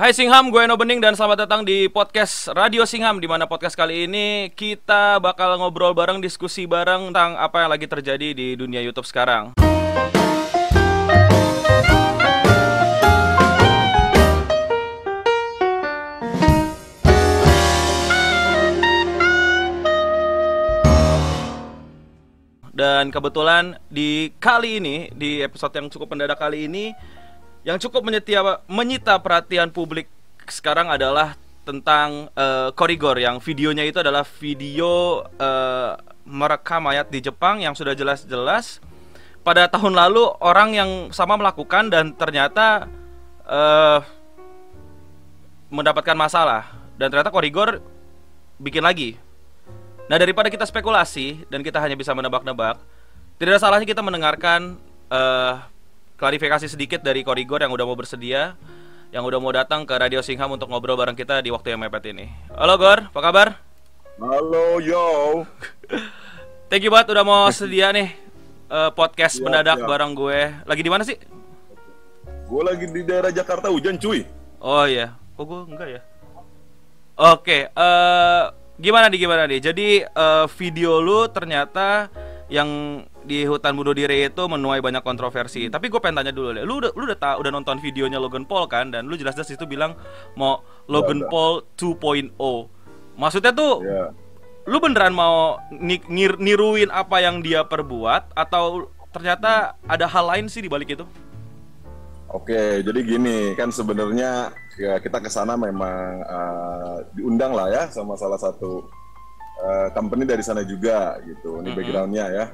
Hai Singham, gue Eno Bening dan selamat datang di podcast Radio Singham di mana podcast kali ini kita bakal ngobrol bareng, diskusi bareng tentang apa yang lagi terjadi di dunia YouTube sekarang. Dan kebetulan di kali ini, di episode yang cukup mendadak kali ini, yang cukup menyetia, menyita perhatian publik sekarang adalah tentang uh, Korigor yang videonya itu adalah video uh, merekam mayat di Jepang yang sudah jelas-jelas. Pada tahun lalu orang yang sama melakukan dan ternyata uh, mendapatkan masalah. Dan ternyata Korigor bikin lagi. Nah daripada kita spekulasi dan kita hanya bisa menebak-nebak, tidak ada salahnya kita mendengarkan uh, klarifikasi sedikit dari Korigor yang udah mau bersedia, yang udah mau datang ke Radio Singham untuk ngobrol bareng kita di waktu yang mepet ini. Halo Gor, apa kabar? Halo yo. Thank you banget udah mau sedia nih uh, podcast ya, mendadak ya. bareng gue. Lagi di mana sih? Gue lagi di daerah Jakarta hujan cuy. Oh iya, kok gue enggak ya? Oke, okay, uh, Gimana nih gimana nih? Jadi uh, video lu ternyata yang di hutan bunuh diri itu menuai banyak kontroversi. Tapi gue pengen tanya dulu deh. Lu udah lu udah tahu udah nonton videonya Logan Paul kan dan lu jelas-jelas itu bilang mau Logan ya, Paul 2.0. Maksudnya tuh ya. lu beneran mau nir niruin apa yang dia perbuat atau ternyata ada hal lain sih di balik itu? Oke, jadi gini kan sebenarnya ya kita ke sana memang uh, diundang lah ya sama salah satu uh, company dari sana juga gitu. Ini mm -hmm. backgroundnya ya.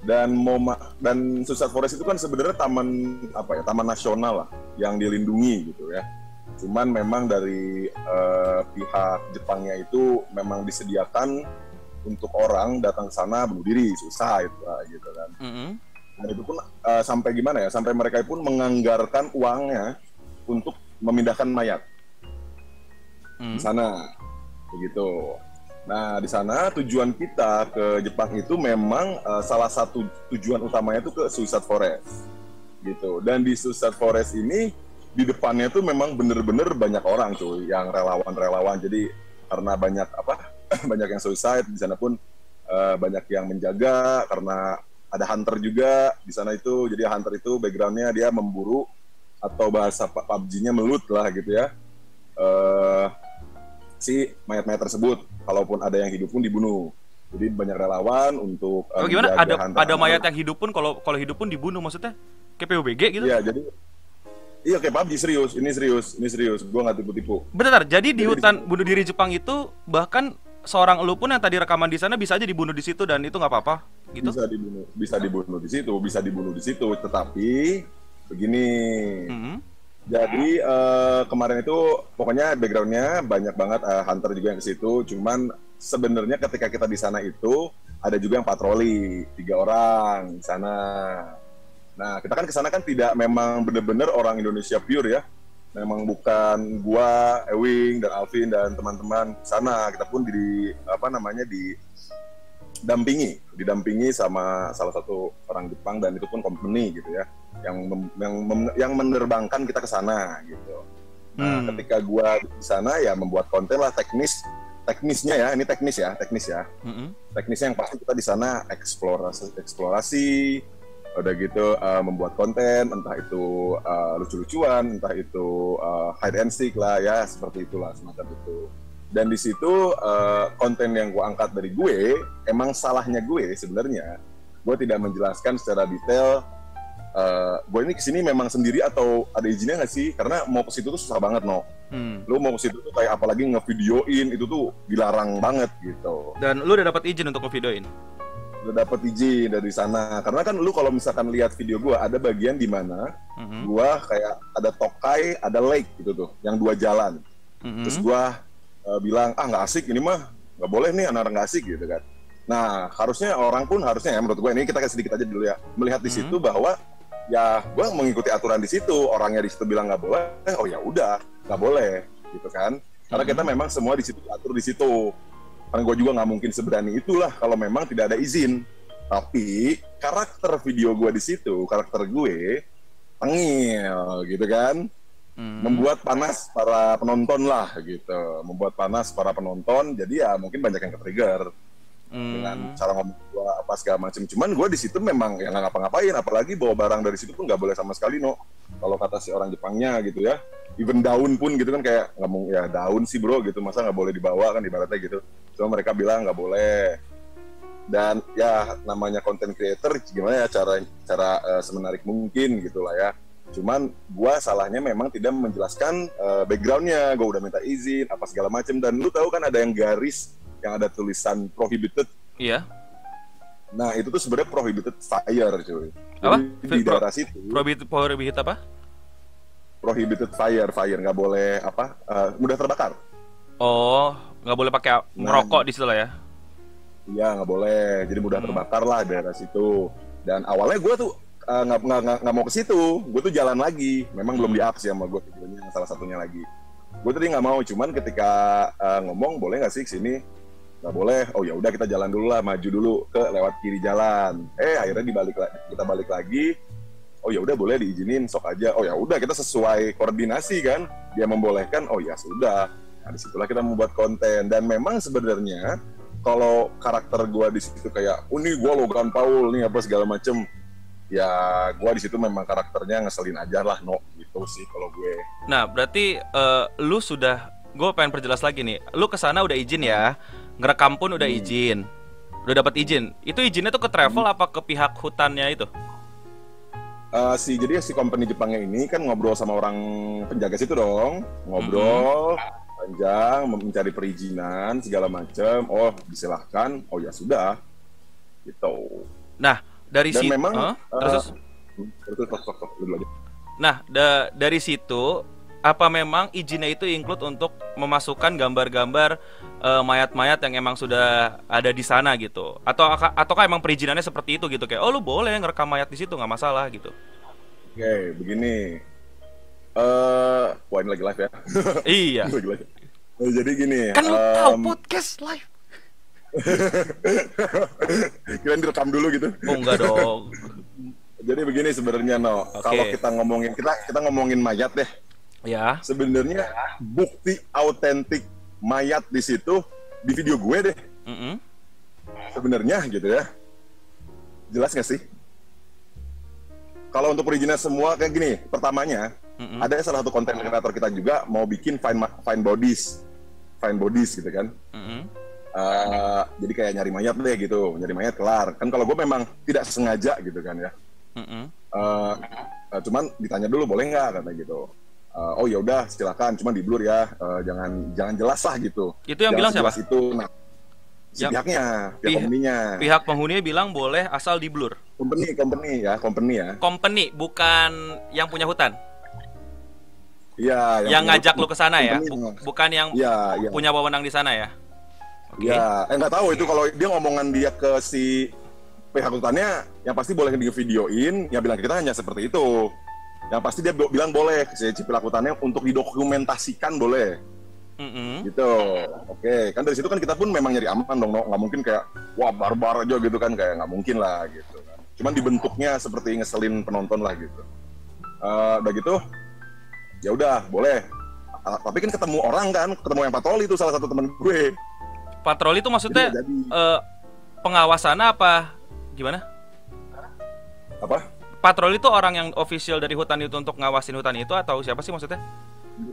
Dan Moma dan Susat Forest itu kan sebenarnya taman apa ya taman nasional lah yang dilindungi gitu ya. Cuman memang dari uh, pihak Jepangnya itu memang disediakan untuk orang datang ke sana bunuh diri, susah itu lah gitu kan. Mm -hmm dan itu pun uh, sampai gimana ya sampai mereka pun menganggarkan uangnya untuk memindahkan mayat hmm. di sana begitu nah di sana tujuan kita ke Jepang itu memang uh, salah satu tujuan utamanya itu ke Suicide Forest gitu. Dan di Suicide Forest ini di depannya itu memang bener-bener banyak orang cuy yang relawan-relawan. Jadi karena banyak apa banyak yang suicide di sana pun uh, banyak yang menjaga karena ada hunter juga di sana itu. Jadi hunter itu backgroundnya dia memburu atau bahasa PUBG-nya melut lah gitu ya. Uh, si mayat-mayat tersebut. Kalaupun ada yang hidup pun dibunuh. Jadi banyak relawan untuk oh, gimana? ada ada mayat yang hidup pun kalau kalau hidup pun dibunuh maksudnya? Kayak PUBG gitu? Iya jadi Iya kayak PUBG serius, ini serius, ini serius. Gue nggak tipu-tipu. Benar, jadi di hutan bunuh diri Jepang itu bahkan seorang lu pun yang tadi rekaman di sana bisa aja dibunuh di situ dan itu nggak apa-apa? Gitu? Bisa dibunuh bisa dibunuh di situ bisa dibunuh di situ. Tetapi begini. Mm-hmm. Jadi uh, kemarin itu pokoknya backgroundnya banyak banget uh, hunter juga yang ke situ. Cuman sebenarnya ketika kita di sana itu ada juga yang patroli tiga orang di sana. Nah kita kan ke sana kan tidak memang benar-benar orang Indonesia pure ya. Memang bukan gua, Ewing dan Alvin dan teman-teman sana. Kita pun di apa namanya di dampingi, didampingi sama salah satu orang Jepang dan itu pun company gitu ya yang mem, yang mem, yang menerbangkan kita ke sana gitu. Nah, hmm. ketika gua di sana ya membuat konten lah teknis teknisnya ya, ini teknis ya, teknis ya. -hmm. Teknisnya yang pasti kita di sana eksplorasi eksplorasi udah gitu uh, membuat konten entah itu uh, lucu-lucuan entah itu uh, hide and seek lah ya seperti itulah semacam itu dan di situ uh, konten yang gue angkat dari gue emang salahnya gue sebenarnya gue tidak menjelaskan secara detail uh, gue ini ke sini memang sendiri atau ada izinnya nggak sih karena mau ke situ tuh susah banget no hmm. lu mau ke situ tuh kayak apalagi ngevideoin itu tuh dilarang banget gitu dan lu udah dapat izin untuk ngevideoin udah dapat izin dari sana karena kan lu kalau misalkan lihat video gua ada bagian di mana mm-hmm. gua kayak ada tokai ada lake gitu tuh yang dua jalan mm-hmm. terus gua uh, bilang ah nggak asik ini mah nggak boleh nih anak-anak nggak asik gitu kan nah harusnya orang pun harusnya ya menurut gua ini kita kasih sedikit aja dulu ya melihat di mm-hmm. situ bahwa ya gua mengikuti aturan di situ orangnya di situ bilang nggak boleh oh ya udah nggak boleh gitu kan karena kita mm-hmm. memang semua di situ atur di situ karena gue juga nggak mungkin seberani itulah kalau memang tidak ada izin tapi karakter video gue di situ karakter gue tengil gitu kan hmm. membuat panas para penonton lah gitu, membuat panas para penonton. Jadi ya mungkin banyak yang ke-trigger hmm. dengan cara ngomong gue apa segala macam. Cuman gue di situ memang ya nggak ngapa-ngapain, apalagi bawa barang dari situ pun nggak boleh sama sekali no. Kalau kata si orang Jepangnya gitu ya, even daun pun gitu kan kayak mau ya daun sih bro gitu, masa nggak boleh dibawa kan ibaratnya gitu. Cuma mereka bilang nggak boleh. Dan ya namanya content creator gimana ya cara cara uh, semenarik mungkin gitulah ya. Cuman gue salahnya memang tidak menjelaskan uh, backgroundnya. Gue udah minta izin apa segala macam dan lu tahu kan ada yang garis yang ada tulisan prohibited. Iya. Nah itu tuh sebenarnya prohibited fire cuy. Apa? Jadi, di daerah situ. Prohibited, prohibited apa? Prohibited fire, fire nggak boleh apa? Uh, mudah terbakar. Oh, nggak boleh pakai merokok nah, di situ lah ya? Iya nggak boleh. Jadi mudah hmm. terbakar lah daerah situ. Dan awalnya gue tuh eh, nggak uh, nggak mau ke situ. Gue tuh jalan lagi. Memang hmm. belum di up sih sama gue videonya salah satunya lagi. Gue tadi nggak mau. Cuman ketika uh, ngomong boleh nggak sih sini nggak boleh. Oh ya udah kita jalan dulu lah maju dulu ke lewat kiri jalan. Eh akhirnya dibalik kita balik lagi. Oh ya udah boleh diizinin sok aja. Oh ya udah kita sesuai koordinasi kan? Dia membolehkan oh ya sudah. Nah di situlah kita membuat konten. Dan memang sebenarnya kalau karakter gue di situ kayak oh nih gue Logan Paul nih apa segala macem ya gue di situ memang karakternya ngeselin aja lah no gitu sih kalau gue. Nah berarti uh, lu sudah gue pengen perjelas lagi nih. Lu ke sana udah izin ya ngerekam pun udah hmm. izin udah dapat izin itu izinnya tuh ke travel hmm. apa ke pihak hutannya itu uh, si jadi si company Jepangnya ini kan ngobrol sama orang penjaga situ dong ngobrol hmm. panjang mencari perizinan segala macam oh disilahkan oh ya sudah gitu nah dari situ memang uh, terus, uh, terus, terus, terus, nah da dari situ apa memang izinnya itu include untuk memasukkan gambar-gambar uh, mayat-mayat yang emang sudah ada di sana gitu? Atau ataukah emang perizinannya seperti itu gitu? Kayak oh lu boleh ngerekam mayat di situ nggak masalah gitu. Oke okay, begini. Eh uh, wah ini lagi live ya? Iya. Lagi live. Oh, jadi gini kan lu um, tahu podcast live. Kalian direkam dulu gitu. Oh enggak dong. Jadi begini sebenarnya no okay. kalau kita ngomongin kita kita ngomongin mayat deh Ya. Sebenarnya bukti autentik mayat di situ di video gue deh. Mm -hmm. Sebenarnya gitu ya. Jelas gak sih? Kalau untuk perizinan semua kayak gini, pertamanya mm -hmm. ada salah satu konten kreator kita juga mau bikin fine fine bodies, fine bodies gitu kan. Mm -hmm. uh, jadi kayak nyari mayat deh gitu, nyari mayat kelar. Kan kalau gue memang tidak sengaja gitu kan ya. Mm -hmm. uh, uh, cuman ditanya dulu boleh nggak kata gitu uh, oh ya udah silakan. Cuma di blur ya. Uh, jangan jangan jelas lah gitu. Itu yang jangan bilang siapa? itu. Nah si yang, pihaknya pihak company-nya pihak penghuninya bilang boleh asal di blur. Company company ya company ya. Company bukan yang punya hutan. Iya, yang, yang ngajak lu ke sana ya, bukan yang ya, ya. punya wewenang di sana ya. Okay. Ya, eh nggak tahu itu kalau dia ngomongan dia ke si pihak hutannya, yang pasti boleh di videoin, ya bilang kita hanya seperti itu yang pasti dia bilang boleh si Cipil Akutannya untuk didokumentasikan boleh. Mm-hmm. gitu. Oke kan dari situ kan kita pun memang nyari aman dong no? nggak mungkin kayak wah barbar aja gitu kan kayak nggak mungkin lah gitu kan. Cuman dibentuknya seperti ngeselin penonton lah gitu. Uh, udah gitu ya udah boleh. Uh, tapi kan ketemu orang kan ketemu yang patroli itu salah satu temen gue. Patroli itu maksudnya jadi, uh, pengawasan apa? Gimana? Apa patroli itu orang yang official dari hutan itu untuk ngawasin hutan itu atau siapa sih maksudnya?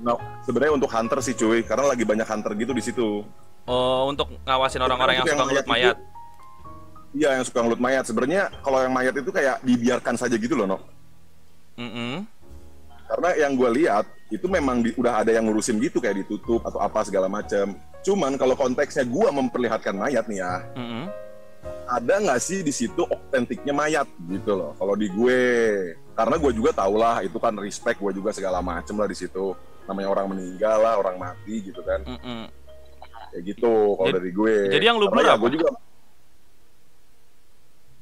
Nah, sebenarnya untuk hunter sih cuy, karena lagi banyak hunter gitu di situ. Oh, untuk ngawasin orang-orang yang, yang suka ngelut mayat. Iya, yang suka ngelut mayat. Sebenarnya kalau yang mayat itu kayak dibiarkan saja gitu loh, no. Mm -hmm. Karena yang gue lihat itu memang di, udah ada yang ngurusin gitu kayak ditutup atau apa segala macam. Cuman kalau konteksnya gue memperlihatkan mayat nih ya, mm -hmm ada nggak sih di situ otentiknya mayat gitu loh? Kalau di gue karena gue juga tau lah itu kan respect gue juga segala macem lah di situ. Namanya orang meninggal lah orang mati gitu kan. Mm -mm. kayak gitu kalau dari gue. jadi yang lu ya, gue juga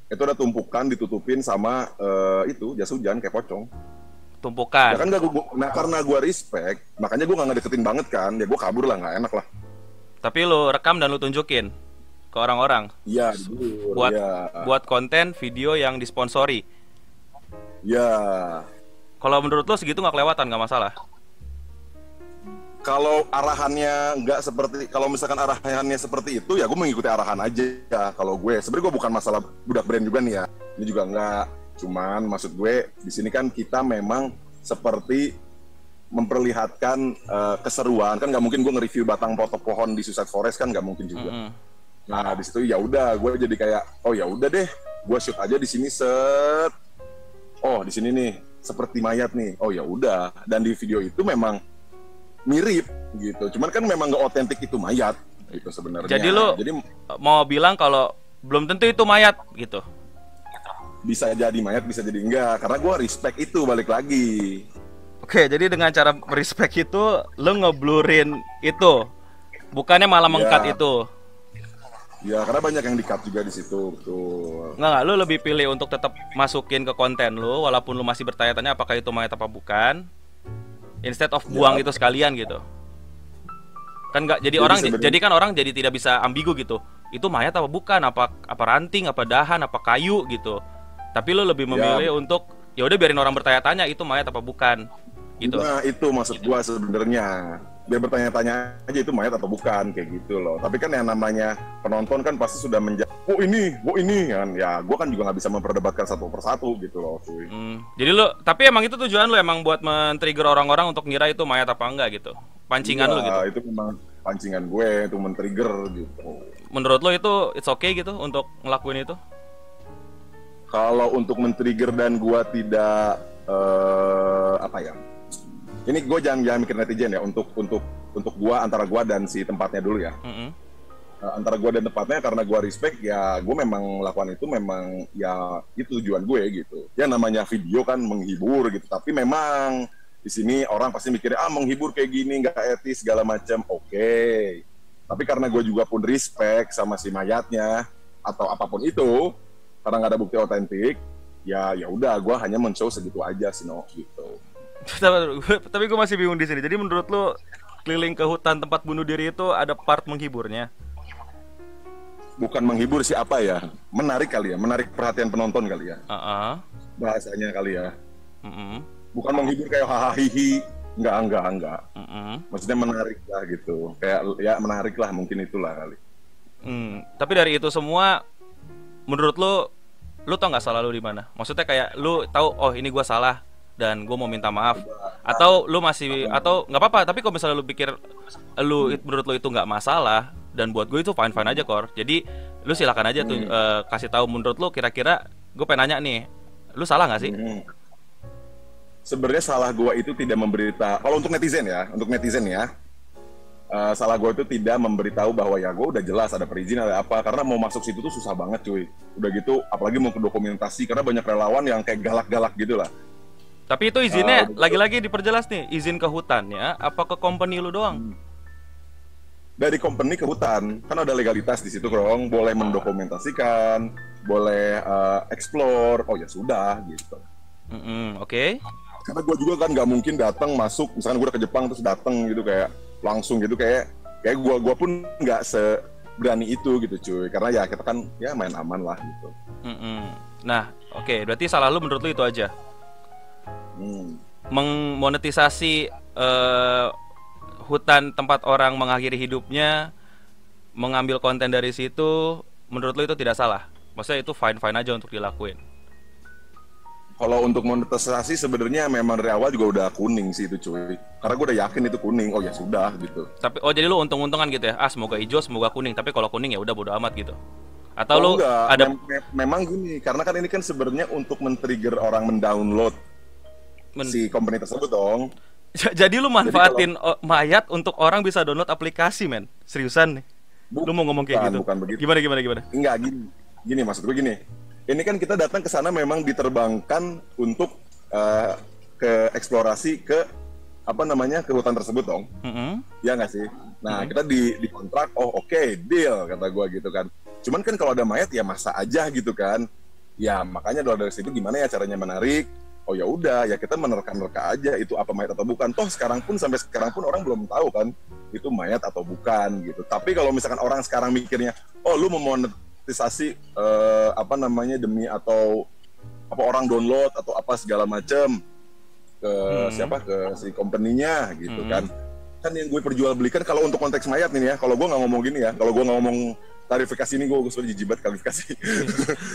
itu udah tumpukan ditutupin sama uh, itu jas hujan kayak pocong. Tumpukan. Ya kan gak gue, nah karena gue respect makanya gue nggak ngedeketin banget kan. Ya gue kabur lah nggak enak lah. Tapi lu rekam dan lu tunjukin ke orang-orang. Iya, buat ya. buat konten video yang disponsori. Iya. Kalau menurut lo segitu nggak kelewatan nggak masalah? kalau arahannya nggak seperti kalau misalkan arahannya seperti itu ya gue mengikuti arahan aja ya kalau gue sebenarnya gue bukan masalah budak brand juga nih ya ini juga nggak cuman maksud gue di sini kan kita memang seperti memperlihatkan uh, keseruan kan nggak mungkin gue nge-review batang potok pohon di Suicide Forest kan nggak mungkin juga mm -hmm. Nah di situ ya udah gue jadi kayak oh ya udah deh gue shoot aja di sini set oh di sini nih seperti mayat nih oh ya udah dan di video itu memang mirip gitu. Cuman kan memang nggak otentik itu mayat gitu sebenarnya. Jadi lu jadi mau bilang kalau belum tentu itu mayat gitu. Bisa jadi mayat, bisa jadi enggak. Karena gue respect itu balik lagi. Oke, jadi dengan cara respect itu lu ngeblurin itu. Bukannya malah mengkat ya. itu. Ya, karena banyak yang di-cut juga di situ, betul. Enggak, enggak, lu lebih pilih untuk tetap masukin ke konten lu walaupun lu masih bertanya-tanya apakah itu mayat apa bukan instead of buang ya. itu sekalian gitu kan nggak jadi, jadi orang sebenernya... jadi kan orang jadi tidak bisa ambigu gitu itu mayat apa bukan apa apa ranting apa dahan apa kayu gitu tapi lo lebih memilih ya. untuk ya udah biarin orang bertanya-tanya itu mayat apa bukan gitu nah itu maksud gua sebenarnya biar bertanya-tanya aja itu mayat atau bukan kayak gitu loh. Tapi kan yang namanya penonton kan pasti sudah menjadi oh ini oh ini kan. Ya gue kan juga nggak bisa memperdebatkan satu persatu gitu loh cuy. Hmm. jadi lo tapi emang itu tujuan lo emang buat men-trigger orang-orang untuk ngira itu mayat apa enggak gitu? Pancingan iya, lo gitu? itu memang pancingan gue untuk men-trigger gitu. Menurut lo itu it's okay gitu untuk ngelakuin itu? Kalau untuk men-trigger dan gue tidak uh, apa ya ini gue jangan jangan mikir netizen ya untuk untuk untuk gue antara gue dan si tempatnya dulu ya. Mm -hmm. antara gue dan tempatnya karena gue respect ya gue memang lakukan itu memang ya itu tujuan gue gitu. Ya namanya video kan menghibur gitu. Tapi memang di sini orang pasti mikirnya ah menghibur kayak gini nggak etis segala macam. Oke. Okay. tapi karena gue juga pun respect sama si mayatnya atau apa pun itu karena nggak ada bukti otentik ya ya udah gue hanya men-show segitu aja sih no gitu tapi gue masih bingung di sini. Jadi menurut lo keliling ke hutan tempat bunuh diri itu ada part menghiburnya? Bukan menghibur sih apa ya? Menarik kali ya, menarik perhatian penonton kali ya. Uh -uh. Bahasanya kali ya. Uh -uh. Bukan menghibur kayak hahaha hihi, enggak enggak enggak. Uh -uh. Maksudnya menarik lah gitu. Kayak ya menarik lah mungkin itulah kali. Hmm, tapi dari itu semua menurut lo lu tau nggak salah lu di mana? Maksudnya kayak lu tahu oh ini gua salah, dan gue mau minta maaf. Atau lu masih atau nggak apa-apa tapi kalau misalnya lu pikir lu menurut lu itu nggak masalah dan buat gue itu fine fine aja kor. Jadi lu silakan aja tuh uh, kasih tahu menurut lu kira-kira gue pengen nanya nih lu salah nggak sih? Hmm. sebenarnya salah gue itu tidak memberita kalau untuk netizen ya untuk netizen ya uh, salah gue itu tidak memberitahu bahwa ya gue udah jelas ada perizinan ada apa karena mau masuk situ tuh susah banget cuy. Udah gitu apalagi mau ke dokumentasi karena banyak relawan yang kayak galak-galak gitu lah tapi itu izinnya lagi lagi-lagi diperjelas nih, izin ke hutannya apa ke company lu doang? Hmm. Dari company ke hutan, kan ada legalitas di situ, Krong. Boleh mendokumentasikan, boleh uh, explore. Oh ya sudah, gitu. Mm -hmm, Oke. Okay. Karena gue juga kan nggak mungkin datang masuk, misalkan gue udah ke Jepang terus datang gitu kayak langsung gitu kayak kayak gue gua pun nggak seberani itu gitu cuy. Karena ya kita kan ya main aman lah gitu. Mm -hmm. Nah, oke, okay. berarti salah lu menurut lu itu aja hmm. mengmonetisasi uh, hutan tempat orang mengakhiri hidupnya, mengambil konten dari situ, menurut lo itu tidak salah? Maksudnya itu fine fine aja untuk dilakuin. Kalau untuk monetisasi sebenarnya memang dari awal juga udah kuning sih itu cuy. Karena gue udah yakin itu kuning. Oh ya sudah gitu. Tapi oh jadi lu untung-untungan gitu ya. Ah semoga hijau, semoga kuning. Tapi kalau kuning ya udah bodo amat gitu. Atau oh, lu enggak. ada Mem memang gini, karena kan ini kan sebenarnya untuk men-trigger orang mendownload Men si company tersebut dong. Jadi lu manfaatin Jadi kalau... mayat untuk orang bisa download aplikasi, men. Seriusan nih. Lu mau ngomong kayak gitu? Bukan begitu. Gimana gimana gimana? Enggak gini. Gini maksud gue gini. Ini kan kita datang ke sana memang diterbangkan untuk uh, ke eksplorasi ke apa namanya ke hutan tersebut dong. Mm -hmm. Ya nggak sih? Nah, mm -hmm. kita di di kontrak, oh oke, okay, deal kata gue gitu kan. Cuman kan kalau ada mayat ya masa aja gitu kan. Ya makanya dari situ gimana ya caranya menarik oh ya udah ya kita menerka-nerka aja itu apa mayat atau bukan. Toh sekarang pun sampai sekarang pun orang belum tahu kan itu mayat atau bukan gitu. Tapi kalau misalkan orang sekarang mikirnya oh lu memonetisasi uh, apa namanya demi atau apa orang download atau apa segala macam ke hmm. siapa ke si company-nya gitu hmm. kan. Kan yang gue perjualbelikan kalau untuk konteks mayat nih ya kalau gue nggak ngomong gini ya kalau gue nggak ngomong klarifikasi ini gue gue sudah jijibat klarifikasi.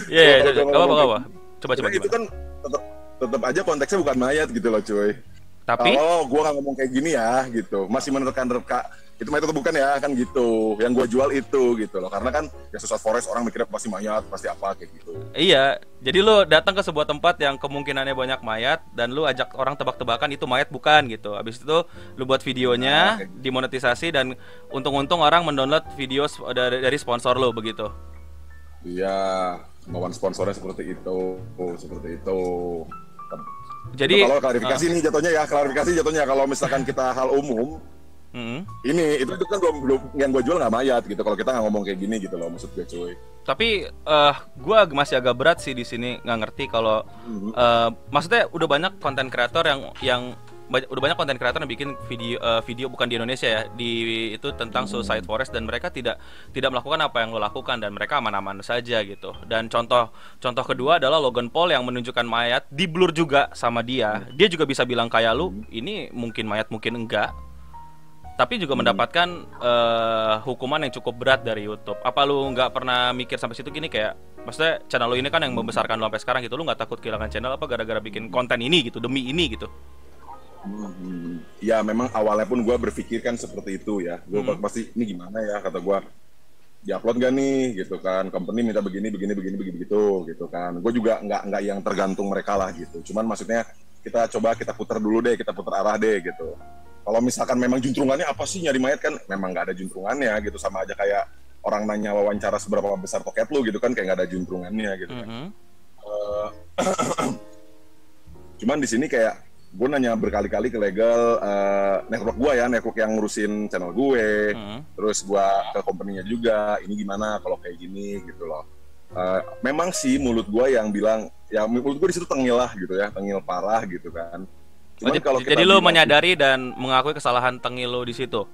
Iya iya apa apa apa coba coba itu kan tetap tetap aja konteksnya bukan mayat gitu loh cuy. Tapi? Kalau gue nggak ngomong kayak gini ya gitu. Masih menerka-nerka. Itu mayat atau bukan ya kan gitu. Yang gue jual itu gitu loh. Karena kan ya susah forest orang mikirnya pasti mayat pasti apa kayak gitu. Iya. Jadi lu datang ke sebuah tempat yang kemungkinannya banyak mayat dan lu ajak orang tebak-tebakan itu mayat bukan gitu. Habis itu lu buat videonya nah, gitu. dimonetisasi dan untung-untung orang mendownload video dari, sponsor lu begitu. Iya. Kemauan sponsornya seperti itu seperti itu jadi kalau klarifikasi uh, nih jatuhnya ya klarifikasi jatuhnya kalau misalkan kita hal umum Mm-hmm. Ini itu itu kan belum belum yang gue jual nggak mayat gitu. Kalau kita nggak ngomong kayak gini gitu loh maksud gue cuy. Tapi uh, gue masih agak berat sih di sini nggak ngerti kalau mm-hmm. uh, maksudnya udah banyak konten kreator yang yang udah banyak konten kreator yang bikin video uh, video bukan di Indonesia ya di itu tentang hmm. suicide forest dan mereka tidak tidak melakukan apa yang lo lakukan dan mereka aman-aman saja gitu dan contoh contoh kedua adalah Logan Paul yang menunjukkan mayat di blur juga sama dia dia juga bisa bilang kayak lu ini mungkin mayat mungkin enggak tapi juga hmm. mendapatkan uh, hukuman yang cukup berat dari YouTube. Apa lu nggak pernah mikir sampai situ gini kayak, maksudnya channel lu ini kan yang membesarkan lu sampai sekarang gitu, lu nggak takut kehilangan channel apa gara-gara bikin konten ini gitu demi ini gitu? Hmm, ya memang awalnya pun gue berpikir kan seperti itu ya. Gue hmm. pasti ini gimana ya kata gue diupload gak nih gitu kan company minta begini begini begini begini begitu gitu kan gue juga nggak nggak yang tergantung mereka lah gitu cuman maksudnya kita coba kita putar dulu deh kita putar arah deh gitu kalau misalkan memang juntrungannya apa sih nyari mayat kan memang nggak ada juntrungannya gitu sama aja kayak orang nanya wawancara seberapa besar toket lu gitu kan kayak nggak ada juntrungannya gitu kan. Mm -hmm. uh, cuman di sini kayak gue nanya berkali-kali ke legal uh, network gue ya network yang ngurusin channel gue, mm -hmm. terus gue ke company-nya juga ini gimana kalau kayak gini gitu loh. Uh, memang sih mulut gue yang bilang ya mulut gue di situ tengil lah gitu ya tengil parah gitu kan Cuman oh, kalau jadi lo menyadari dan mengakui kesalahan tengil lo di situ.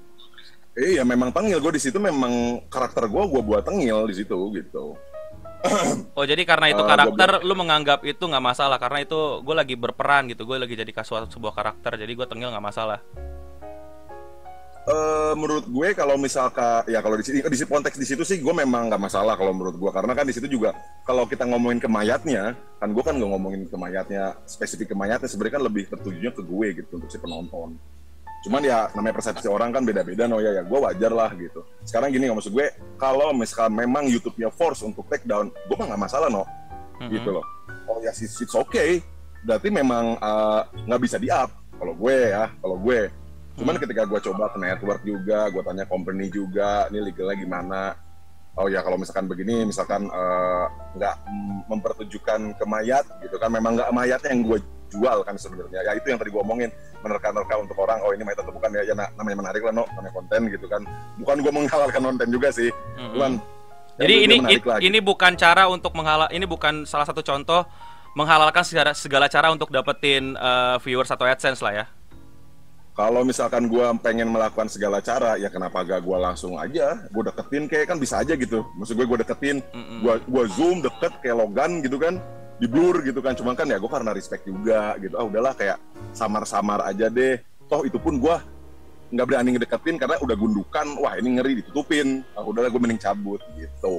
Iya, memang tengil gue di situ memang karakter gue gue buat tengil di situ gitu. oh jadi karena itu uh, karakter lu menganggap itu nggak masalah. Karena itu gue lagi berperan gitu gue lagi jadi kasual sebuah karakter jadi gue tengil nggak masalah. Uh, menurut gue kalau misalkan ya kalau di sini di konteks di situ sih gue memang nggak masalah kalau menurut gue karena kan di situ juga kalau kita ngomongin ke mayatnya kan gue kan nggak ngomongin ke mayatnya spesifik ke mayatnya sebenarnya kan lebih tertujunya ke gue gitu untuk si penonton cuman ya namanya persepsi orang kan beda-beda no ya ya gue wajar lah gitu sekarang gini nggak maksud gue kalau misalkan memang YouTube-nya force untuk take down gue mah nggak masalah no mm-hmm. gitu loh oh ya it's, it's okay berarti memang eh, nggak uh, bisa di up kalau gue ya kalau gue Cuman hmm. ketika gue coba ke network juga, gue tanya company juga, ini legalnya gimana? Oh ya kalau misalkan begini, misalkan eh, nggak uh, mempertunjukkan ke mayat gitu kan, memang nggak mayatnya yang gue jual kan sebenarnya. Ya itu yang tadi gue omongin, menerka-nerka untuk orang, oh ini mayat atau bukan ya, ya namanya menarik lah no, namanya konten gitu kan. Bukan gue menghalalkan konten juga sih, hmm. cuman jadi ini ini, ini bukan cara untuk menghalal, ini bukan salah satu contoh menghalalkan segala, segala cara untuk dapetin uh, viewers atau adsense lah ya. Kalau misalkan gue pengen melakukan segala cara ya kenapa gak gue langsung aja? Gue deketin kayak kan bisa aja gitu. Maksud gue gue deketin. Gue gue zoom deket kayak Logan gitu kan di blur gitu kan. Cuman kan ya gue karena respect juga gitu. Ah udahlah kayak samar-samar aja deh. Toh itu pun gue nggak berani ngedeketin karena udah gundukan wah ini ngeri ditutupin. Ah udahlah gue mending cabut gitu.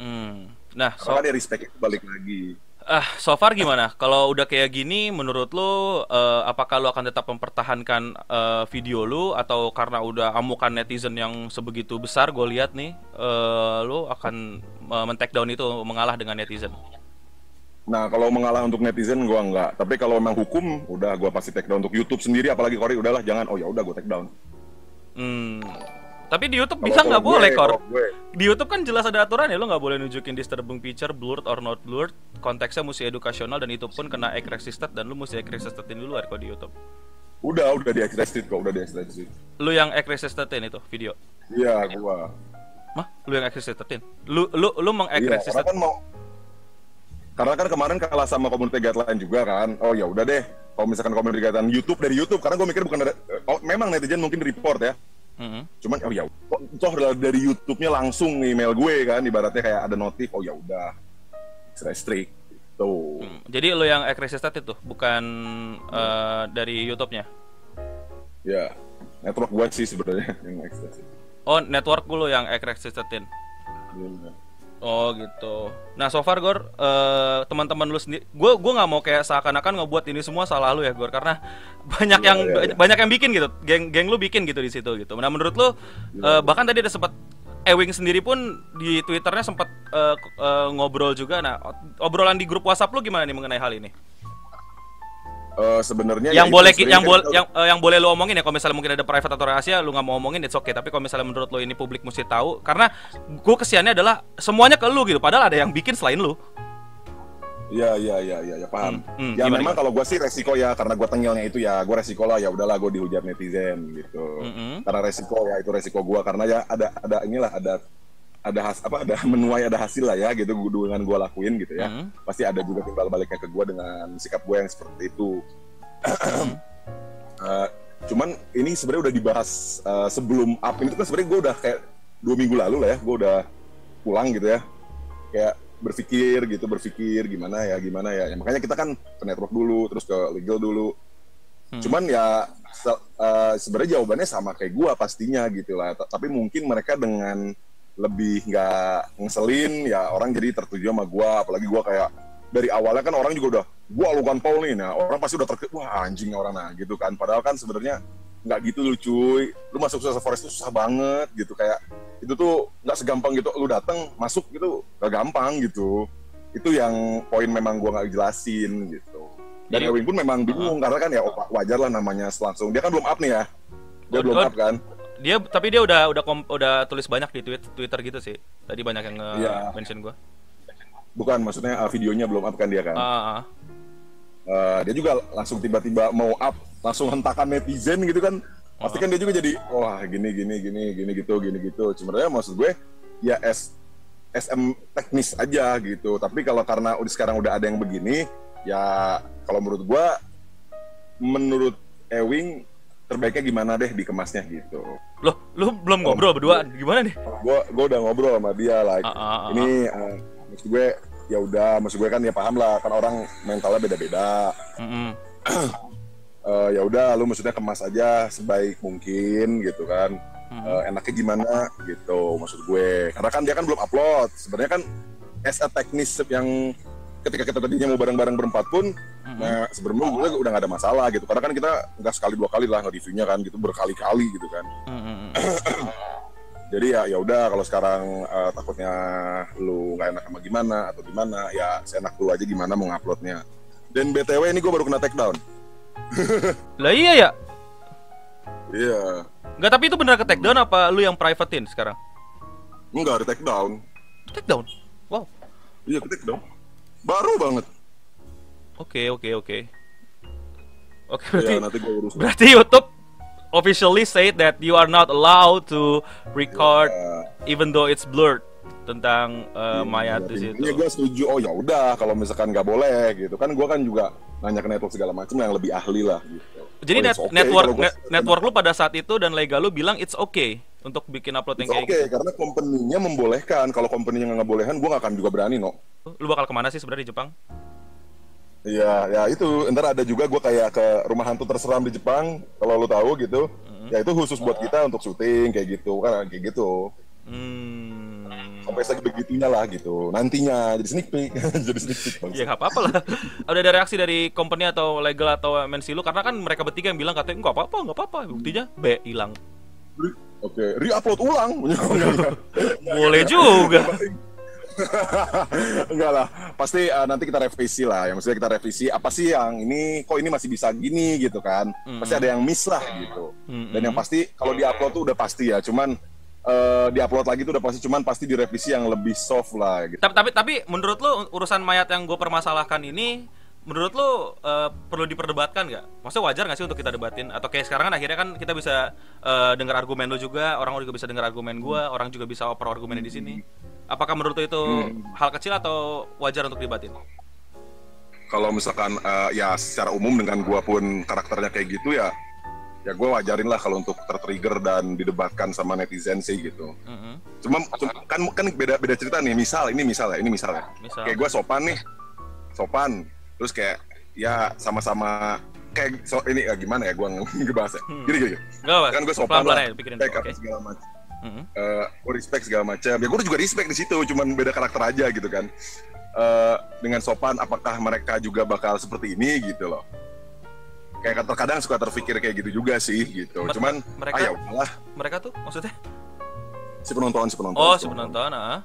Hmm. nah so... karena dia respect balik lagi. Ah, so far gimana? Kalau udah kayak gini, menurut lo, uh, apakah lo akan tetap mempertahankan uh, video lo? Atau karena udah amukan netizen yang sebegitu besar, gue lihat nih, uh, lo akan uh, men-take down itu mengalah dengan netizen? Nah, kalau mengalah untuk netizen, gue enggak. Tapi kalau memang hukum, udah gue pasti take down untuk YouTube sendiri, apalagi Kori, udahlah jangan. Oh ya udah gue take down. Hmm, tapi di YouTube bisa nggak boleh, Kor. Di YouTube kan jelas ada aturan ya, lo nggak boleh nunjukin disturbing picture, blurred or not blurred. Konteksnya mesti edukasional dan itu pun kena egg resisted dan lu mesti egg resisted dulu kok di YouTube. Udah, udah di resisted kok, udah di resisted. Lu yang egg resisted itu video? Iya, gua. Mah, lu yang egg resisted Lu lu lu meng iya. Kan mau karena kan kemarin kalah sama komunitas guideline juga kan. Oh ya udah deh. Kalau misalkan komunitas guideline YouTube dari YouTube, karena gue mikir bukan ada, oh, memang netizen mungkin report ya Mm-hmm. Cuman oh ya, toh dari YouTube-nya langsung email gue kan, ibaratnya kayak ada notif, oh ya udah, restrict gitu. Hmm. Jadi lo yang accredited itu, bukan uh, dari YouTube-nya? Ya. network gue sih sebenarnya yang ekstensi. Oh, network gue yang ekstensitin. Iya. Oh gitu. Nah so far Gor, uh, teman-teman lu sendiri, gue gue nggak mau kayak seakan-akan ngebuat ini semua salah lu ya Gor, karena banyak yeah, yang yeah, yeah. banyak yang bikin gitu, geng geng lu bikin gitu di situ gitu. Nah menurut lu, uh, bahkan tadi ada sempat Ewing sendiri pun di twitternya sempat uh, uh, ngobrol juga. Nah obrolan di grup WhatsApp lu gimana nih mengenai hal ini? Uh, sebenarnya yang ya boleh yang boleh yang uh, yang boleh lu omongin ya kalau misalnya mungkin ada private atau rahasia lu nggak mau omongin it's okay tapi kalau misalnya menurut lu ini publik mesti tahu karena gue kesiannya adalah semuanya ke lu gitu padahal ada yang bikin selain lu Iya iya iya iya ya, paham. Hmm, hmm, ya memang kalau gue sih resiko ya karena gue tengilnya itu ya gue resiko lah ya udahlah gue dihujat netizen gitu. Hmm, hmm. Karena resiko ya itu resiko gue karena ya ada ada inilah ada ada has, apa ada menuai ada hasil lah ya gitu dengan gue lakuin gitu ya mm. pasti ada juga timbal baliknya ke gue dengan sikap gue yang seperti itu mm. uh, cuman ini sebenarnya udah dibahas uh, sebelum up ini kan sebenarnya gue udah kayak dua minggu lalu lah ya gue udah pulang gitu ya kayak berpikir gitu berpikir gimana ya gimana ya, ya makanya kita kan ke network dulu terus ke legal dulu hmm. cuman ya se uh, sebenarnya jawabannya sama kayak gue pastinya gitu lah tapi mungkin mereka dengan lebih nggak ngeselin ya orang jadi tertuju sama gue apalagi gue kayak dari awalnya kan orang juga udah gue Logan Paul nih. Nah orang pasti udah terkejut wah anjing orang nah gitu kan. Padahal kan sebenarnya nggak gitu lu cuy. Lu masuk susah forest itu susah banget gitu. Kayak itu tuh nggak segampang gitu. Lu datang masuk gitu gak gampang gitu. Itu yang poin memang gue nggak jelasin gitu. Dan Ewing pun memang bingung uh. karena kan ya wajar lah namanya langsung. Dia kan belum up nih ya. Dia oh, belum up kan dia tapi dia udah udah kom, udah tulis banyak di tweet, Twitter gitu sih. Tadi banyak yang nge yeah. mention gua. Bukan, maksudnya uh, videonya belum up kan dia kan. Uh, uh. dia juga langsung tiba-tiba mau up, langsung hentakan netizen gitu kan. Pasti kan dia juga jadi wah gini gini gini gini gitu gini gitu. Sebenarnya maksud gue ya S SM teknis aja gitu. Tapi kalau karena udah sekarang udah ada yang begini, ya kalau menurut gue menurut Ewing terbaiknya gimana deh dikemasnya gitu. Loh, lu belum ngobrol berdua gimana nih? Gue gue udah ngobrol sama dia like uh, uh, uh, ini uh, maksud gue ya udah maksud gue kan ya paham lah kan orang mentalnya beda-beda. Mm -hmm. uh, ya udah lu maksudnya kemas aja sebaik mungkin gitu kan. Mm -hmm. uh, enaknya gimana gitu maksud gue. Karena kan dia kan belum upload. Sebenarnya kan as a teknis yang ketika kita tadinya mau bareng-bareng berempat pun mm-hmm. nah sebelumnya gue udah gak ada masalah gitu. Karena kan kita nggak sekali dua kali lah nge-reviewnya kan gitu berkali-kali gitu kan. Mm-hmm. jadi ya ya udah kalau sekarang uh, takutnya lu nggak enak sama gimana atau gimana ya saya enak dulu aja gimana mau nguploadnya. Dan btw ini gue baru kena take down lah iya ya? Iya. Enggak tapi itu bener ke take down apa lu yang privatein sekarang? Enggak ada take down take down wow. Iya ke take down Baru banget. Oke, oke, oke. Oke, iya, berarti ya, nanti gua urus. Berarti YouTube officially say that you are not allowed to record yeah. even though it's blurred tentang uh, ya, mayat di situ. Iya, gue setuju. Oh ya udah, kalau misalkan nggak boleh gitu kan, gue kan juga nanya ke network segala macam yang lebih ahli lah. Gitu. Jadi oh, net, okay, network net, network lu pada saat itu dan legal lu bilang it's okay untuk bikin upload yang kayak okay, gitu. karena company-nya membolehkan. Kalau company-nya nggak bolehkan, gue nggak akan juga berani, no. Lu bakal ke mana sih sebenarnya di Jepang? Iya, ya itu. Ntar ada juga gue kayak ke rumah hantu terseram di Jepang, kalau lu tahu gitu. Mm-hmm. Ya itu khusus buat kita untuk syuting kayak gitu, kan kayak gitu. Hmm. Sampai sebegitunya lah gitu. Nantinya jadi sneak peek, jadi sneak peek. Ya nggak apa-apa lah. Udah ada reaksi dari company atau legal atau MNC lu karena kan mereka bertiga yang bilang katanya nggak apa-apa, nggak apa-apa. Buktinya B hilang. Oke, okay. re-upload ulang. Boleh juga. Enggak lah, pasti uh, nanti kita revisi lah. Yang maksudnya kita revisi apa sih yang ini kok ini masih bisa gini gitu kan. Mm-hmm. Pasti ada yang miss lah gitu. Mm-hmm. Dan yang pasti kalau di-upload tuh udah pasti ya. Cuman uh, di-upload lagi tuh udah pasti cuman pasti direvisi yang lebih soft lah gitu. Tapi tapi tapi menurut lo urusan mayat yang gue permasalahkan ini menurut lo uh, perlu diperdebatkan nggak? Maksudnya wajar nggak sih untuk kita debatin? Atau kayak sekarang kan akhirnya kan kita bisa uh, dengar argumen lo juga, orang juga bisa dengar argumen gue, orang juga bisa oper argumennya di sini. Apakah menurut lo itu hmm. hal kecil atau wajar untuk dibatin? Kalau misalkan uh, ya secara umum dengan gua pun karakternya kayak gitu ya, ya gue wajarin lah kalau untuk tertrigger dan didebatkan sama netizen sih gitu. Mm-hmm. Cuma, kan kan beda beda cerita nih. Misal ini misal ya, ini misal ya. Misal. Kayak gue sopan nih, sopan. Terus kayak ya sama-sama kayak so, ini ya, gimana ya gue ngebahas ya. Hmm. Gini gini. Gak. Kan gue sopan lah. pikirin Respect oke. segala macam. Mm-mm. Eh, gue respect segala macam. Ya gue juga respect di situ, cuman beda karakter aja gitu kan. Eh, dengan sopan, apakah mereka juga bakal seperti ini gitu loh? Kayak terkadang suka terpikir kayak gitu juga sih gitu. Mer- Cuman mereka- ah ya udahlah Mereka tuh maksudnya? si penonton si penonton. Oh, si penonton, ah.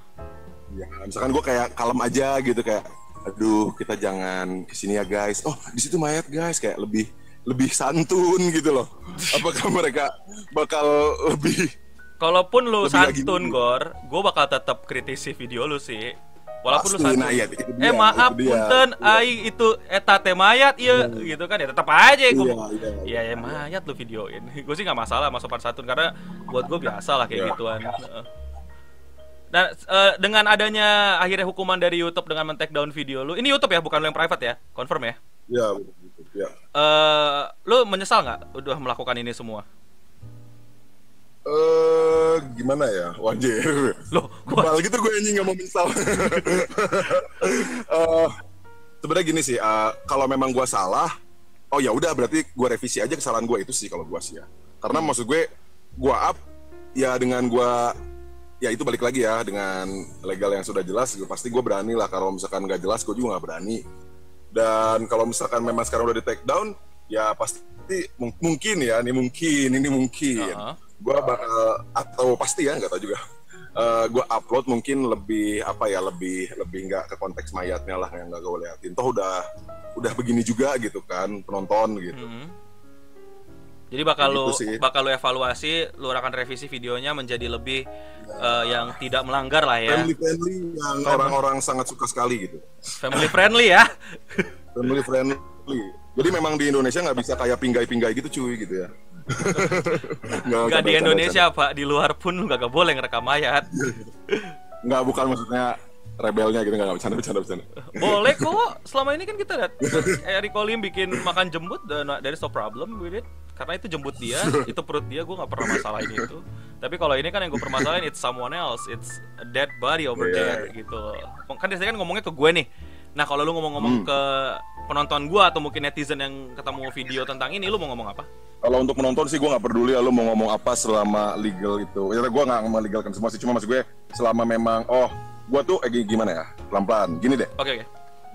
Ya, misalkan gue kayak kalem aja gitu kayak, aduh kita jangan ke sini ya guys. Oh di situ mayat guys kayak lebih lebih santun gitu loh. Apakah mereka bakal lebih Kalaupun lu Lebih santun. Gor, gue bakal tetap kritisi video lu sih. Walaupun lu Pasti, santun. nah, iya, dia, eh maaf, punten, Iya. ai itu eta teh mayat iya gitu kan ya tetap aja gue. Iya, iya, Iya, ya mayat lu videoin. gue sih nggak masalah sama sopan santun karena buat gue biasa lah kayak Iya. gituan. Dan eh, dengan adanya akhirnya hukuman dari YouTube dengan men-take down video lu, ini YouTube ya, bukan lu yang private ya, confirm ya. Iya, ya. Eh, lu menyesal nggak udah melakukan ini semua? Eh, gimana ya? Wajar. Gua Kebal gitu gue anjing nggak mau menyesal. Eh, sebenarnya gini sih, eh, kalau memang gue salah, oh ya udah berarti gue revisi aja kesalahan gue itu sih kalau gue sih ya. Karena maksud gue, gue up ya dengan gue ya itu balik lagi ya dengan legal yang sudah jelas, pasti gue berani lah. Kalau misalkan nggak jelas, gue juga nggak berani. Dan kalau misalkan memang sekarang udah di take down, ya pasti mung- mungkin ya, ini mungkin, ini mungkin Heeh. gue bakal atau pasti ya nggak tahu juga gue upload mungkin lebih apa ya lebih lebih nggak ke konteks mayatnya lah yang nggak gue liatin toh udah udah begini juga gitu kan penonton gitu Mhm. Jadi bakal Gitu lu sih. bakal lu evaluasi, lu akan revisi videonya menjadi lebih eh, yang tidak melanggar lah ya. family friendly yang orang-orang sangat suka sekali gitu Family friendly ya. family friendly jadi memang di Indonesia nggak bisa kayak pinggai-pinggai gitu cuy gitu ya nggak di. Indonesia, Pak. Di luar pun lu gak boleh ngerekam mayat. nggak bukan maksudnya rebelnya gitu nggak bercanda bercanda bercanda Boleh kok. Selama ini kan kita lihat Eric Colim bikin makan jembut dan there is no problem with it. Karena itu jembut dia, itu perut dia, gue nggak pernah masalahin itu. Tapi kalau ini kan yang gue permasalahin it's someone else, it's a dead body over Iya. there gitu. Kan dia kan ngomongnya ke gue nih. Nah kalau lu ngomong-ngomong Hmm. ke penonton gue atau mungkin netizen yang ketemu video tentang ini, lu mau ngomong apa? Kalau untuk menonton sih gue nggak peduli ya lu mau ngomong apa selama legal itu. Ya gue nggak melegalkan semua sih, cuma maksud gue selama memang oh gue tuh eh, gimana ya pelan-pelan. Gini deh, Oke oke.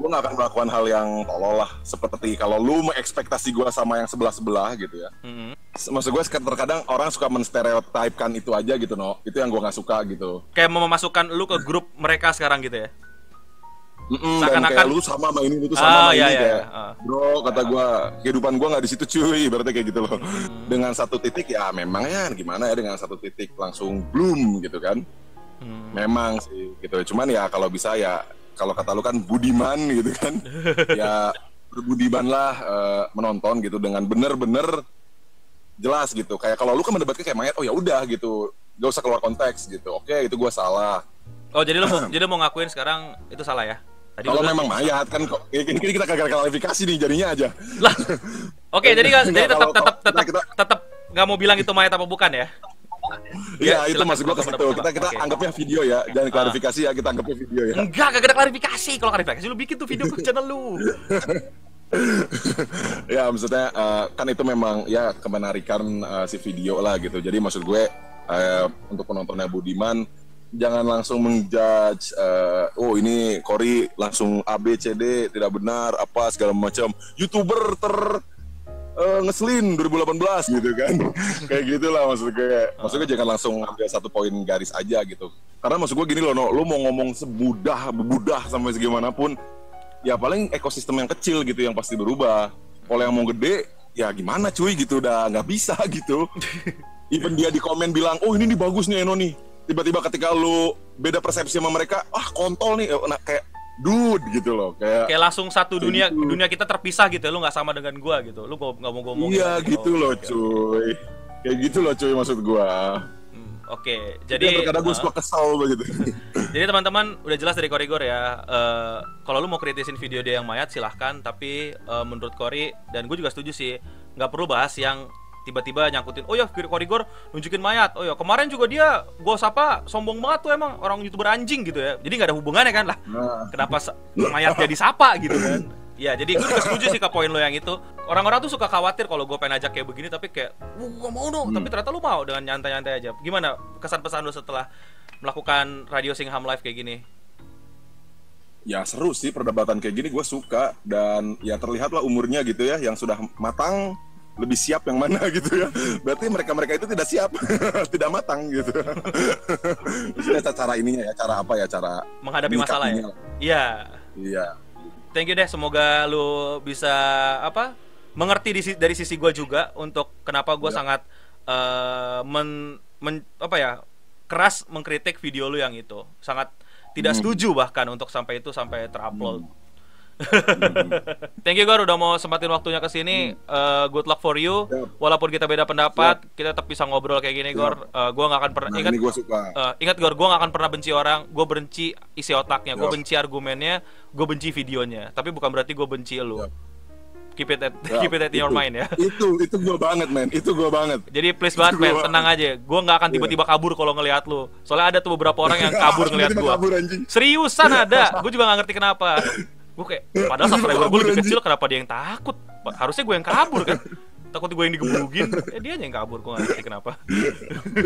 gue nggak akan melakukan hal yang tolol lah seperti kalau lu mengekspektasi gue sama yang sebelah sebelah gitu ya. Mhm. Maksud gue terkadang orang suka menstereotipkan itu aja gitu no. Itu yang gue nggak suka gitu. Kayak mau memasukkan lu ke grup mereka sekarang gitu ya? Mm-mm, dan kayak lu sama sama ini, lu tuh sama Ah, sama iya, ini iya, kayak, iya. Ah. bro kata gua kehidupan gua nggak di situ cuy, berarti kayak gitu loh. Hmm. Dengan satu titik ya memang ya gimana ya dengan satu titik langsung bloom gitu kan. Hmm. Memang sih gitu. Cuman ya kalau bisa ya kalau kata lu kan budiman gitu kan. ya berbudimanlah eh, menonton gitu dengan bener-bener jelas gitu. Kayak kalau lu kan mendebatkan kayak mayat, oh ya udah gitu. Gak usah keluar konteks gitu. Oke, itu gua salah. Oh jadi lu mau, jadi lu mau ngakuin sekarang itu salah ya? Tadi Kalau memang mayat kan kok ini kita kagak klarifikasi nih jadinya aja. lah. Oke jadi kan jadi Enggak, tetap tetap tetap tetap nggak mau bilang itu mayat apa bukan ya? Iya, Ya, itu maksud gua ke situ. Kita kita Oke. anggapnya video ya, jangan Ah. klarifikasi ya, kita anggapnya video ya. Enggak, kagak ada klarifikasi. Kalau klarifikasi lu bikin tuh video ke channel lu. ya maksudnya eh, kan itu memang ya kemenarikan eh, si video lah gitu. Jadi maksud gue eh, untuk penontonnya Budiman jangan langsung menjudge eh, oh ini Cory langsung A B C D tidak benar apa segala macam youtuber ter eh, ngeselin 2018 gitu kan. Kayak gitulah maksud gue. Maksud gue jangan langsung ambil satu poin garis aja gitu. Karena maksud gue gini loh no, lu mau ngomong sebudah bebudah sampai segimanapun ya paling ekosistem yang kecil gitu yang pasti berubah. Kalau yang mau gede ya gimana cuy gitu udah nggak bisa gitu. Even dia di komen bilang oh ini nih bagus nih Eno nih. Tiba-tiba ketika lu beda persepsi sama mereka ah kontol nih. Eh, nah, kayak dude gitu loh kayak Kayak langsung satu dunia gitu. dunia kita terpisah gitu. ya. Lu nggak sama dengan gua gitu. Lu nggak mau ngomong. iya gitu loh cuy kayak gitu loh cuy maksud gua Hmm, Oke, jadi jadi terkadang gue uh, suka kesal begitu Jadi teman-teman udah jelas dari Korigor ya. eh, kalau lu mau kritisin video dia yang mayat silahkan. Tapi eh, menurut Kori dan gue juga setuju sih nggak perlu bahas yang tiba-tiba nyangkutin. Oh ya Korigor nunjukin mayat. Oh ya kemarin juga dia gue sapa sombong banget tuh emang orang youtuber anjing gitu ya. Jadi nggak ada hubungannya kan lah. nah Kenapa mayat jadi sapa gitu kan? Ya, jadi gue juga setuju sih ke poin lo yang itu. Orang-orang tuh suka khawatir kalau gue pengen ajak kayak begini, tapi kayak, gue mau dong. Hmm. Tapi ternyata lu mau dengan nyantai-nyantai aja. Gimana kesan pesan lu setelah melakukan radio Singham live kayak gini? Ya seru sih perdebatan kayak gini gue suka dan ya terlihatlah umurnya gitu ya yang sudah matang lebih siap yang mana gitu ya. Berarti mereka-mereka itu tidak siap, tidak matang gitu. Maksudnya cara ininya ya, cara apa ya, cara menghadapi masalah ya. Iya. Iya. Thank you deh, semoga lu bisa apa? mengerti di, dari sisi gue juga untuk kenapa gue ya. sangat uh, men, men apa ya keras mengkritik video lu yang itu sangat tidak hmm. setuju bahkan untuk sampai itu sampai terupload hmm. Thank you Gor udah mau sempatin waktunya ke sini. Uh, good luck for you. Yep. Walaupun kita beda pendapat, Yep. kita tetap bisa ngobrol kayak gini Gor. Uh, gua nggak akan pernah nah, ingat gua suka. Uh, ingat Gor, gua nggak akan pernah benci orang. Gue benci isi otaknya, gue benci argumennya, gue benci videonya. Tapi bukan berarti gue benci lu. Yep keep it at ya, keep it at your mind ya. Itu itu gue banget men, itu gue banget. Jadi please banget men, tenang aja. Gue nggak akan iya. tiba-tiba kabur kalau ngelihat lu. Soalnya ada tuh beberapa orang yang kabur ngelihat gue. Seriusan ada, gue juga nggak ngerti kenapa gue kayak padahal subscriber gue lebih kecil kenapa dia yang takut? Harusnya gue yang kabur kan? Takut gue yang digebugin eh dia yang kabur gue gak ngerti kenapa.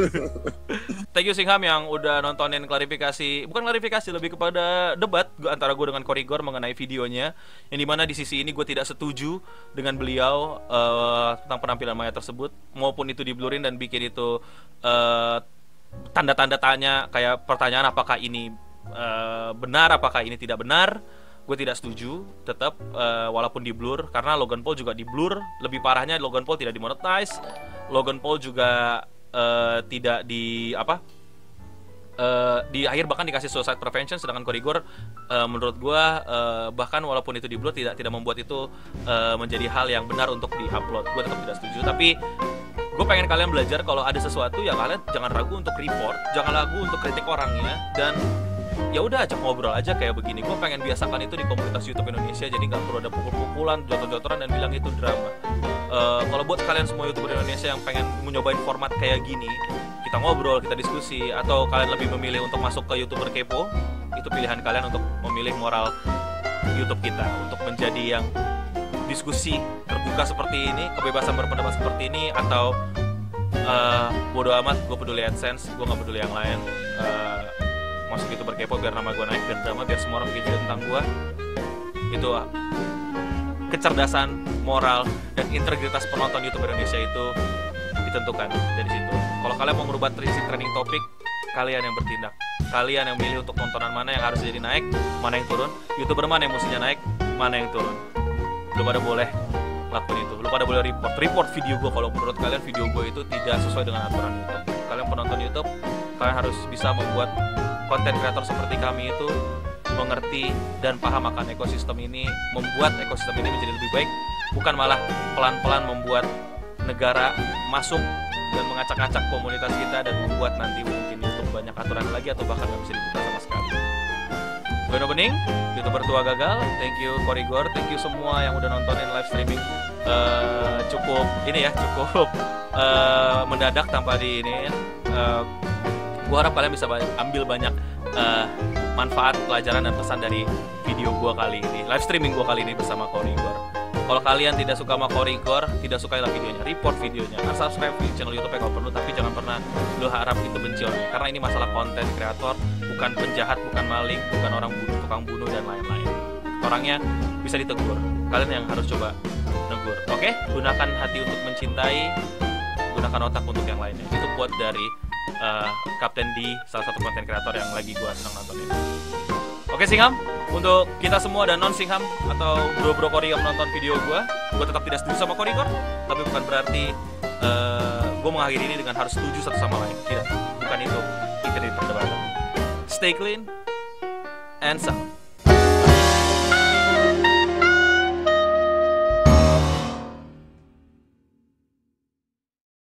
Thank you Singham yang udah nontonin klarifikasi bukan klarifikasi lebih kepada debat antara gue dengan Korigor mengenai videonya yang di mana di sisi ini gue tidak setuju dengan beliau uh, tentang penampilan Maya tersebut maupun itu diblurin dan bikin itu uh, tanda-tanda tanya kayak pertanyaan apakah ini uh, benar apakah ini tidak benar gue tidak setuju tetap uh, walaupun di blur karena Logan Paul juga di blur. Lebih parahnya Logan Paul tidak dimonetize. Logan Paul juga uh, tidak di apa uh, di akhir bahkan dikasih suicide prevention sedangkan korigor uh, menurut gue uh, bahkan walaupun itu di blur tidak tidak membuat itu uh, menjadi hal yang benar untuk diupload. Gue tetap tidak setuju. Tapi gue pengen kalian belajar kalau ada sesuatu yang kalian jangan ragu untuk report jangan ragu untuk kritik orangnya dan ya udah ajak ngobrol aja kayak begini. Gue pengen biasakan itu di komunitas YouTube Indonesia jadi nggak perlu ada pukul-pukulan jotor-jotoran dan bilang itu drama. Uh, kalau buat kalian semua youtuber Indonesia yang pengen mencobain format kayak gini kita ngobrol kita diskusi atau kalian lebih memilih untuk masuk ke youtuber kepo itu pilihan kalian untuk memilih moral YouTube kita. Untuk menjadi yang diskusi terbuka seperti ini kebebasan berpendapat seperti ini atau uh, bodo amat gue peduli AdSense gue nggak peduli yang lain. Uh, masuk itu berkepo biar nama gue naik biar drama biar semua orang bikin tentang gue itu kecerdasan moral dan integritas penonton YouTube Indonesia itu ditentukan dari situ. Kalau kalian mau merubah trisi trending topik kalian yang bertindak. Kalian yang milih untuk tontonan mana yang harus jadi naik mana yang turun. Youtuber mana yang mestinya naik mana yang turun. Lu pada boleh lakukan itu. Lu pada boleh report. Report video gue kalau menurut kalian video gue itu tidak sesuai dengan aturan YouTube. Kalian penonton YouTube kalian harus bisa membuat konten kreator seperti kami itu mengerti dan paham akan ekosistem ini, membuat ekosistem ini menjadi lebih baik, bukan malah pelan-pelan membuat negara masuk dan mengacak-acak komunitas kita dan membuat nanti mungkin YouTube banyak aturan lagi atau bahkan nggak bisa dibuka sama sekali. Gue Bening, youtuber tua gagal. Thank you Korigor, thank you semua yang udah nontonin live streaming. Uh, cukup ini ya, cukup uh, mendadak tanpa di ini. Uh, gue harap kalian bisa ambil banyak uh, manfaat pelajaran dan pesan dari video gue kali ini live streaming gue kali ini bersama Korigor. Kalau kalian tidak suka sama Korigor tidak sukailah videonya report videonya subscribe di channel YouTube kalau perlu tapi jangan pernah lo harap itu benci orangnya karena ini masalah konten kreator bukan penjahat bukan maling bukan orang bunuh tukang bunuh dan lain-lain. Orangnya bisa ditegur kalian yang harus coba negur oke? Gunakan hati untuk mencintai gunakan otak untuk yang lainnya. Itu buat dari uh, Kapten D salah satu konten kreator yang lagi gue senang nontonin Oke Singham, untuk kita semua dan non Singham atau bro-bro Kori yang menonton video gue, gue tetap tidak setuju sama Korigor, tapi bukan berarti uh, eh, gue mengakhiri ini dengan harus setuju satu sama lain. Tidak, bukan itu. Itu perdebatan. Stay clean and sound.